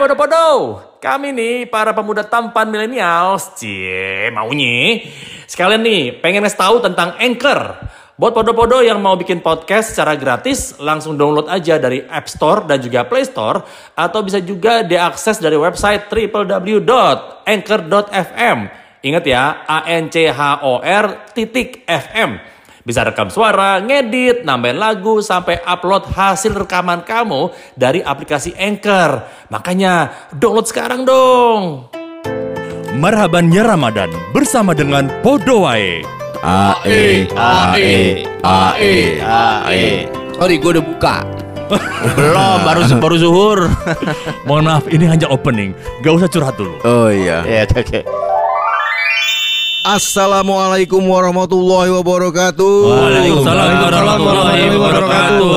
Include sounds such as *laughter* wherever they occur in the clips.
podo-podo, kami nih para pemuda tampan milenials, cie maunya. Sekalian nih, pengen ngasih tahu tentang Anchor. Buat podo-podo yang mau bikin podcast secara gratis, langsung download aja dari App Store dan juga Play Store. Atau bisa juga diakses dari website www.anchor.fm. Ingat ya, A-N-C-H-O-R titik FM. Bisa rekam suara, ngedit, nambahin lagu, sampai upload hasil rekaman kamu dari aplikasi Anchor. Makanya download sekarang dong. Marhabannya Ramadan bersama dengan Podowae. AE AE AE AE Sorry, gue udah buka. *laughs* Belum baru baru zuhur. Mohon maaf, ini hanya opening. Gak usah curhat dulu. Oh iya. Ya oke. Assalamualaikum warahmatullahi wabarakatuh. Waalaikumsalam warahmatullahi wabarakatuh.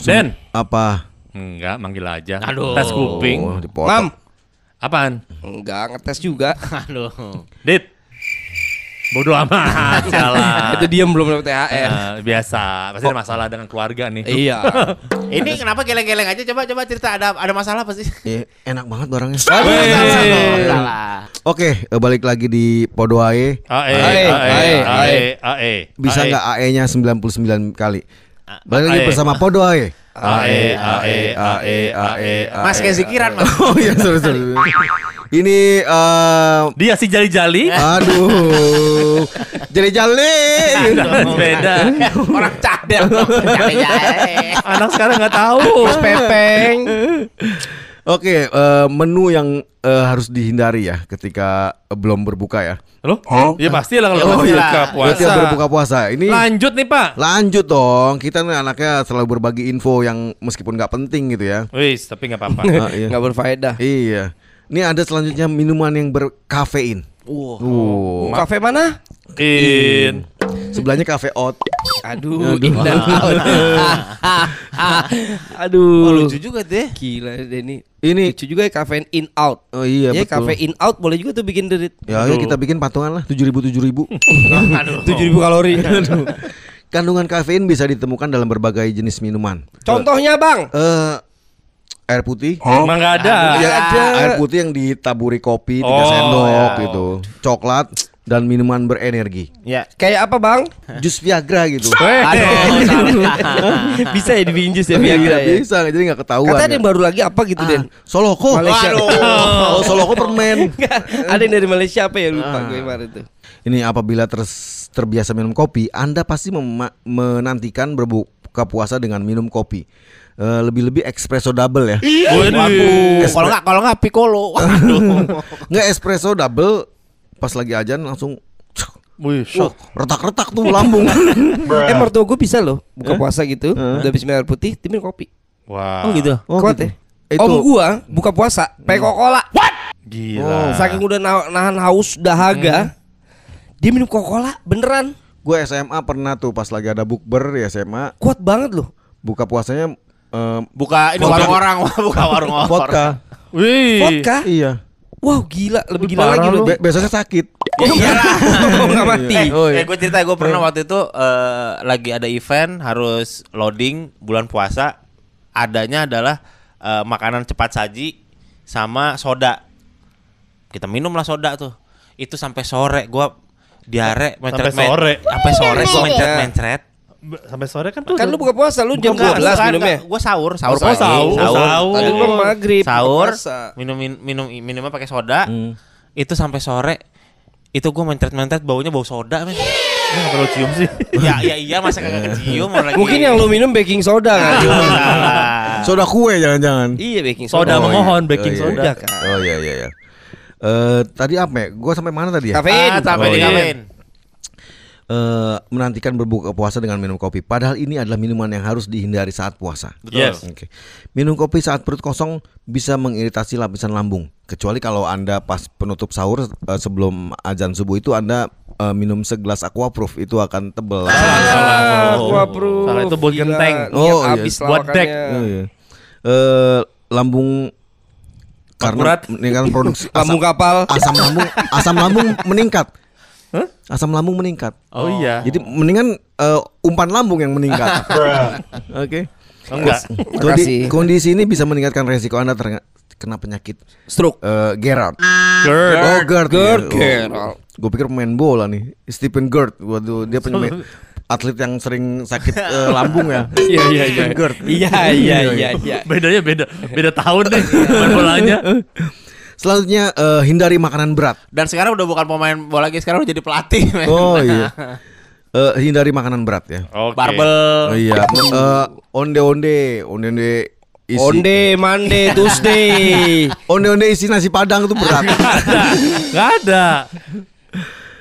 Den, Apa? enggak manggil aja. Aduh. Tes kuping. Oh. Mam, Apaan? enggak ngetes juga. *laughs* Aduh. *laughs* Dit. Bodoh amat. Salah. Itu diam belum dapat THR. Eh, biasa, pasti ada masalah dengan keluarga nih. Iya. Ini kenapa geleng-geleng aja? Coba coba cerita ada ada masalah apa sih? Eh, enak banget barangnya. Oke, eh, balik lagi di Podoae. AE, Ae, AE, ae, AE, AE. Bisa AE. nggak AE-nya 99 kali? Balik lagi AE. bersama Podoae. AE, AE, AE, AE. Mas kayak zikiran mas. Oh iya, sorry, sorry. Ini eh Dia si jali-jali. aduh. Jadi jali. Beda. Orang cadel. *laughs* Anak sekarang nggak tahu. Pepeng. Oke, eh, menu yang eh, harus dihindari ya ketika belum berbuka ya. Loh? Ya pasti lah kalau Oh, berbuka iya. puasa. Ketika berbuka puasa. Ini Lanjut nih Pak. lanjut dong. Kita nih anaknya selalu berbagi info yang meskipun nggak penting gitu ya. Wis, tapi nggak apa-apa. *laughs* Ah, iya. Enggak berfaedah. Iya. Ini ada selanjutnya minuman yang berkafein. Wah. Uh, Kafe mana? In. sebelahnya cafe out. Aduh, in dan out. Aduh. Oh, *laughs* lucu juga deh. Gila Denny. Ini Lucu juga ya kafein in out. oh iya ya betul. kafe in out boleh juga tuh bikin derit. Ya, ya kita bikin patungan lah 7000 7000. *laughs* Tujuh ribu kalori. *laughs* Kandungan kafein bisa ditemukan dalam berbagai jenis minuman. Contohnya bang. Eh air putih. Emang nggak ada. Ya, ada. Air putih yang ditaburi kopi 3 Oh, sendok ya. gitu. Coklat dan minuman berenergi. Ya. Kayak apa bang? Jus Viagra gitu. *laughs* Bisa ya dibinjus ya Iya, Viagra ya. bisa jadi nggak ketahuan. Katanya ada ya. yang baru lagi apa gitu Den? Soloko. Malaysia. Oh, *laughs* Soloko permen. ada yang dari Malaysia apa ya lupa gue kemarin tuh. Ini apabila terbiasa minum kopi, Anda pasti menantikan berbuka puasa dengan minum kopi. Eh, lebih-lebih espresso double ya. Waduh. Kalau nggak kalau nggak piccolo. *laughs* Waduh. Nggak espresso double pas lagi ajan langsung Wih, Wah, shot. retak-retak tuh lambung. *laughs* Eh mertua gue bisa loh buka puasa gitu, udah habis minum air putih, dia minum kopi. Wow. Oh gitu. Oh, Kuat gitu. ya. Itu- Om gua buka puasa pakai Coca-Cola. Gila. Saking udah na- nahan haus dahaga, dia minum Coca-Cola beneran. Gue SMA pernah tuh pas lagi ada bukber di SMA, Kuat banget loh. buka puasanya eh, Buka ini warung orang, *laughs* buka warung orang. vodka. Wih. Vodka. Iya. Wow gila, lebih gila parah lagi lu. Be- besoknya sakit. *laughs* Ya iyalah. *laughs* Nggak mati. Eh, Oh, iya. eh, gue cerita gue pernah waktu itu eh, lagi ada event harus loading bulan puasa. Adanya adalah eh, makanan cepat saji sama soda. Kita minum lah soda tuh. Itu sampai sore gue diare mencret Sampai sore? Sampai sore gue Iya. mencret-mencret. Sampai sore kan tuh. Kan lu buka puasa lu jam 12 bukan, minumnya. Gue sahur, sahur Oh, pagi, sahur, sahur. Tadi lu maghrib. sahur, minum minum minumnya pakai soda. Itu sampai sore. Itu gue mencret-mencret baunya bau soda, men. Nggak perlu cium sih. *laughs* ya, ya iya masa kagak kecium orang lagi. Mungkin yang lu minum baking soda kan? Salah. Soda kue jangan-jangan. Iya baking Soda soda. memohon iya. baking Oh, iya. soda. Udah kan. Oh iya iya iya. Eh tadi apa ya? Gue sampai mana tadi ya? Kafein. Ah, sampai Oh, di iya. Eh, menantikan berbuka puasa dengan minum kopi. Padahal ini adalah minuman yang harus dihindari saat puasa. Yes. Oke. Minum kopi saat perut kosong bisa mengiritasi lapisan lambung. Kecuali kalau Anda pas penutup sahur eh, sebelum azan subuh itu Anda eh, minum segelas aquaproof itu akan tebel. Ah, Oh. gua proof. Salah, itu buat Gila, genteng. Oh, iya. abis Buat dek. lawakannya. Oh, iya. Eh, lambung karena Akurat. meningkatkan produksi *laughs* Lambung asam, kapal. asam lambung asam lambung meningkat. Asam lambung meningkat. Oh iya. Jadi mendingan eh, umpan lambung yang meningkat. *laughs* Oke. Enggak. Kondi- Makasih. kondisi ini bisa meningkatkan resiko Anda ter- kena penyakit Stroke. eh Gerrard. Gerd. Oh, Gerd. Gerd, ya. Gerrard. Gue pikir pemain bola nih. Stephen Gerd. Waduh, dia pemain atlet yang sering sakit eh, lambung ya. *laughs* Iya iya iya. Gerd. Iya iya iya iya. Bedanya beda, beda tahun nih *laughs* main bolanya. Selanjutnya eh, hindari makanan berat. Dan sekarang udah bukan pemain bola lagi, sekarang udah jadi pelatih. *laughs* men. Oh iya. *laughs* Eh, hindari makanan berat ya. Oke. Barbel. Oh iya. Eh, onde-onde, onde-onde isi. Onde, Mande, Tuesday. *laughs* Onde-onde isi nasi padang itu berat. Gak ada.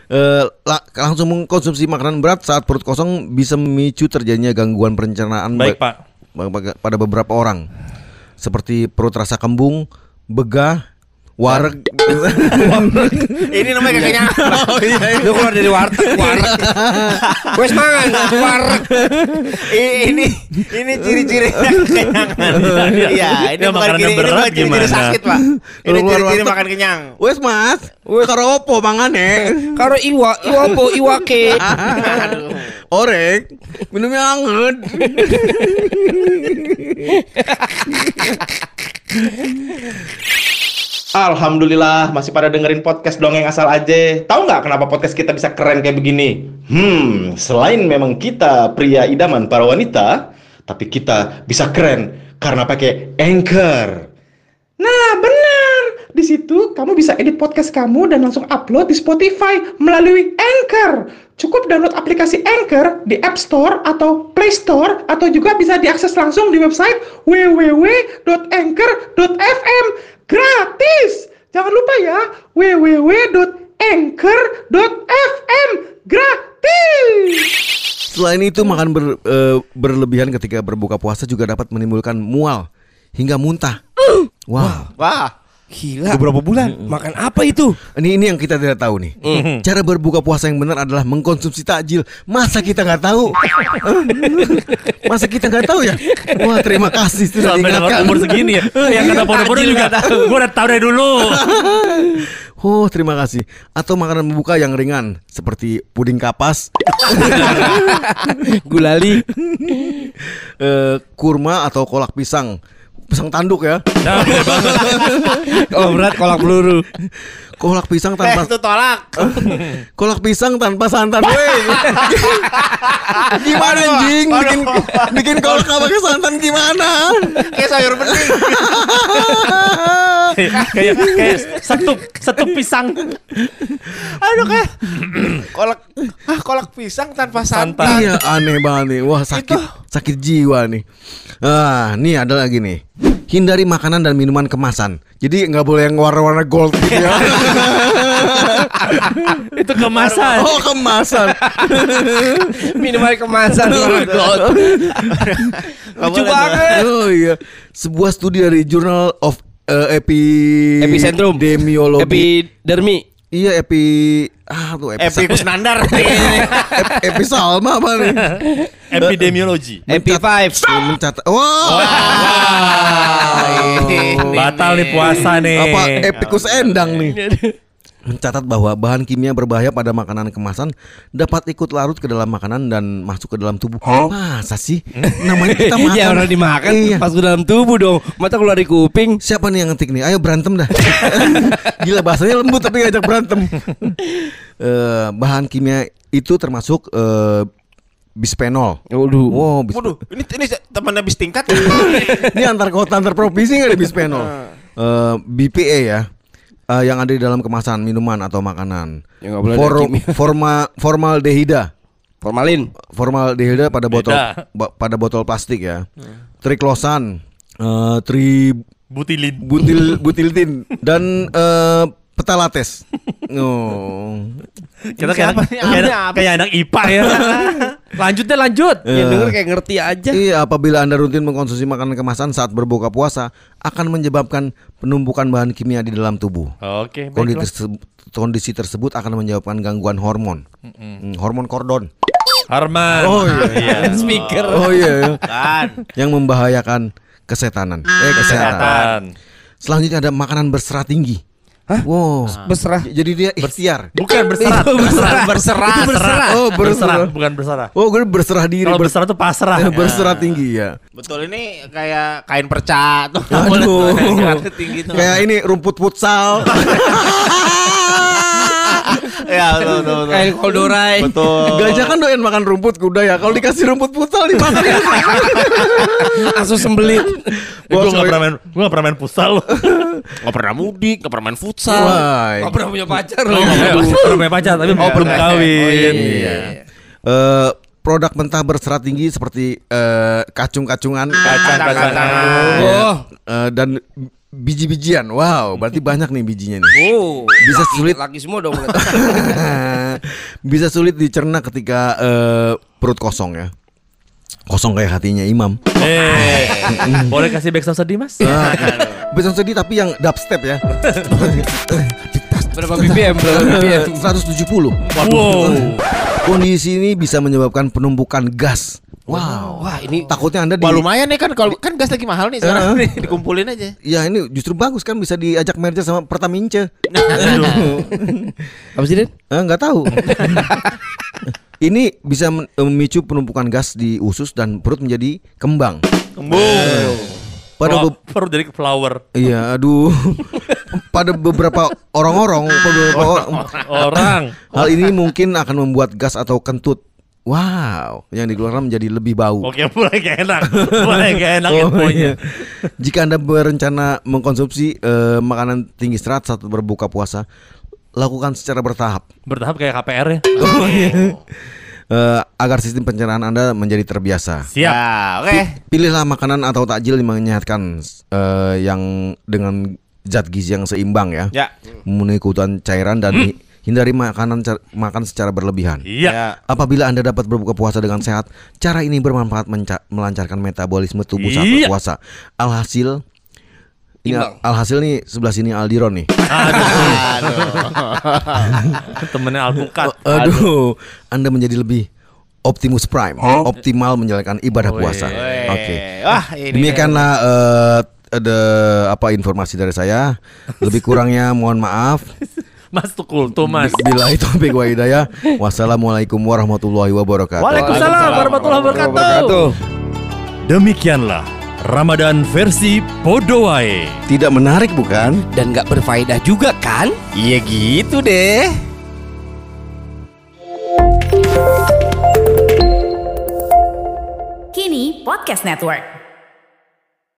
Eh, la- langsung mengkonsumsi makanan berat saat perut kosong bisa memicu terjadinya gangguan pencernaan Baik ba- pak. pada beberapa orang seperti perut rasa kembung, begah, wareg. *laughs* Ini namanya kekenyangan. *laughs* oh iya. Lu keluar dari warteg, warteg. Wes mangan, warteg. I- ini ini ciri-ciri *laughs* kekenyangan. Iya, ini Ya, bukan makanan ciri, ini berat bukan ciri-ciri gimana? sakit, Pak. Ini ciri-ciri makan kenyang. Wes mas, karo opo mangane? Karo iwa, iwa po, iwake. Orek, minumnya anget. Alhamdulillah masih pada dengerin podcast dongeng asal aja. Tahu nggak kenapa podcast kita bisa keren kayak begini? Hmm, selain memang kita pria idaman para wanita, tapi kita bisa keren karena pakai Anchor. Nah, benar. Di situ kamu bisa edit podcast kamu dan langsung upload di Spotify melalui Anchor. Cukup download aplikasi Anchor di App Store atau Play Store atau juga bisa diakses langsung di website www.anchor.fm. Gratis. Jangan lupa ya, www.anchor.fm. Gratis. Selain itu makan ber- eh, berlebihan ketika berbuka puasa juga dapat menimbulkan mual hingga muntah. Wow. Wah, Gila. Beberapa bulan. Makan apa itu? Ini ini yang kita tidak tahu nih. Cara berbuka puasa yang benar adalah mengkonsumsi takjil. Masa kita nggak tahu? *laughs* Masa kita nggak tahu ya? Wah terima kasih sudah Sampai diingatkan. umur segini ya. *laughs* Yang kata bodoh-bodoh juga. Gue udah tahu dari dulu. *laughs* Oh terima kasih. Atau makanan pembuka yang ringan seperti puding kapas, Gulali. eh, kurma atau kolak pisang. Pisang tanduk ya. Nah, bener banget. *laughs* Kalau berat kolak peluru. Kolak pisang eh tanpa itu tolak. *laughs* kolak pisang tanpa santan. Weh. *laughs* gimana anjing? Bikin bikin kolak apa pakai santan gimana? Kayak sayur bening. *laughs* kayak kayak setup setup pisang. Aduh kayak kolak ah kolak pisang tanpa santan. Iya aneh banget nih. Wah sakit sakit jiwa nih. Ah, nih ada lagi nih. Hindari makanan dan minuman kemasan. Jadi nggak boleh yang warna-warna gold gitu ya. *laughs* Itu kemasan. oh kemasan. *laughs* Minuman kemasan. *laughs* Lucu banget. oh iya. Sebuah studi dari Journal of eh, Epi Epicentrum. Epidemiologi. Epidermi. Iya epi ah tuh epi, Epi Kusnandar. *laughs* Ep- epi Salma apa nih? Epidemiologi. Epi 5. Mencatat. Wow. Batal nih puasa nih. Apa epikus endang nih? *laughs* Mencatat bahwa bahan kimia berbahaya pada makanan kemasan dapat ikut larut ke dalam makanan dan masuk ke dalam tubuh. Masa sih? Namanya *laughs* kita makan. Ya orang dimakan Iya. pas ke dalam tubuh dong. Mata keluar di kuping. Siapa nih yang ngetik nih? Ayo berantem dah. *laughs* Gila bahasanya lembut tapi ngajak berantem. *laughs* Eh, bahan kimia itu termasuk eh, bisphenol. Waduh. Wow, bis- Waduh, ini ini teman habis tingkat. ini antar kota antar provinsi nggak ada bisphenol. Eh, BPA ya. Eh, yang ada di dalam kemasan minuman atau makanan. Ya, boleh For- *laughs* forma formaldehida. Formalin. Formaldehida pada botol ba- pada botol plastik ya. Triklosan, eh, tri Butilin. butil butiltin dan eh, petalates. *laughs* Oh. Kita kayak anak, kayak, Ini anak, apa kayak anak IPA ya. *laughs* lanjut deh lanjut. Eh. Yang denger kayak ngerti aja. Iya, apabila Anda rutin mengkonsumsi makanan kemasan saat berbuka puasa akan menyebabkan penumpukan bahan kimia di dalam tubuh. Oke, Kondisi baiklah. tersebut, kondisi tersebut akan menyebabkan gangguan hormon. Hmm, hormon kordon. Harman. Oh, iya. *laughs* Speaker. Oh iya, iya. Kan. yang membahayakan kesehatan. Eh kesehatan. Kesehatan. Selanjutnya ada makanan berserat tinggi. Wow. Berserah. Jadi dia ikhtiar. Bukan berserah. Berserah. berserah. Itu berserah. Oh, berserah, berserah. bukan berserah. Oh, gue berserah diri. Kalau ber- berserah tuh pasrah. *laughs* berserah tinggi ya. Betul ini kayak kain perca tuh. Aduh. tinggi tuh. Kayak ini rumput futsal. *laughs* ya betul betul. betul. Kayak koldorai. Betul. Gajah kan doyan makan rumput kuda ya. Kalau dikasih rumput futsal dimakan. *laughs* Langsung sembelit. gue gak pernah main, gue gak pernah main futsal loh. *laughs* Nggak pernah mudik, nggak pernah main futsal. Gak pernah punya pacar loh. pernah punya pacar tapi oh, belum kawin. Iya. Eh, produk mentah berserat tinggi seperti eh, kacung-kacungan, Kacang-kacangan. Oh. eh, dan biji-bijian. Wow, berarti *laughs* banyak nih bijinya nih. Oh. Bisa sulit Laki semua dong. *laughs* bisa sulit dicerna ketika eh, perut kosong ya. Kosong kayak hatinya Imam. Eh, *laughs* boleh kasih backsound sedih mas? Bisa sedih tapi yang dubstep ya. Berapa BPM? Berapa BPM? 170. Wow. Kondisi ini bisa menyebabkan penumpukan gas. Wow. Wah ini Takutnya Anda di Wah lumayan nih kan kalau kan gas lagi mahal nih sekarang nih *laughs* dikumpulin aja. Ya ini justru bagus kan bisa diajak merger sama Pertamince. *laughs* apa sih Den? Eh, nggak tahu. *laughs* Ini bisa memicu penumpukan gas di usus dan perut menjadi kembang. Kembung. Pada Perlu be- perlu jadi flower. iya, aduh. Pada beberapa orang-orang, beberapa orang, Orang. hal ini mungkin akan membuat gas atau kentut. Wow, yang dikeluarkan menjadi lebih bau. Oke, *laughs* mulai gak enak. *laughs* Mulai gak enak Oh, iya. Jika Anda berencana mengkonsumsi eh, makanan tinggi serat saat berbuka puasa, lakukan secara bertahap. Bertahap kayak KPR ya. *laughs* Eh, agar sistem pencernaan Anda menjadi terbiasa. Siap. Ya, oke. Pilihlah makanan atau takjil yang menyehatkan eh, yang dengan zat gizi yang seimbang ya. Ya. Memenuhi kebutuhan cairan dan hi- hindari makanan makan secara berlebihan. Iya. Ya. Apabila Anda dapat berbuka puasa dengan sehat, cara ini bermanfaat melancarkan metabolisme tubuh saat Iya. berpuasa. Alhasil ini Imbang. alhasil nih sebelah sini Aldiron nih. *laughs* Temennya alpukat. Aduh, Anda menjadi lebih Optimus Prime, optimal menjalankan ibadah puasa. Oke. Wah, ini Demikianlah eh, ada apa informasi dari saya. Lebih kurangnya mohon maaf. Mas tuh kultum mas. Bila itu wa hidayah. Wassalamualaikum warahmatullahi wabarakatuh. Waalaikumsalam warahmatullahi wabarakatuh. Demikianlah Ramadan versi Podowae. Tidak menarik bukan? Dan gak berfaedah juga kan? Iya gitu deh. Kini Podcast Network.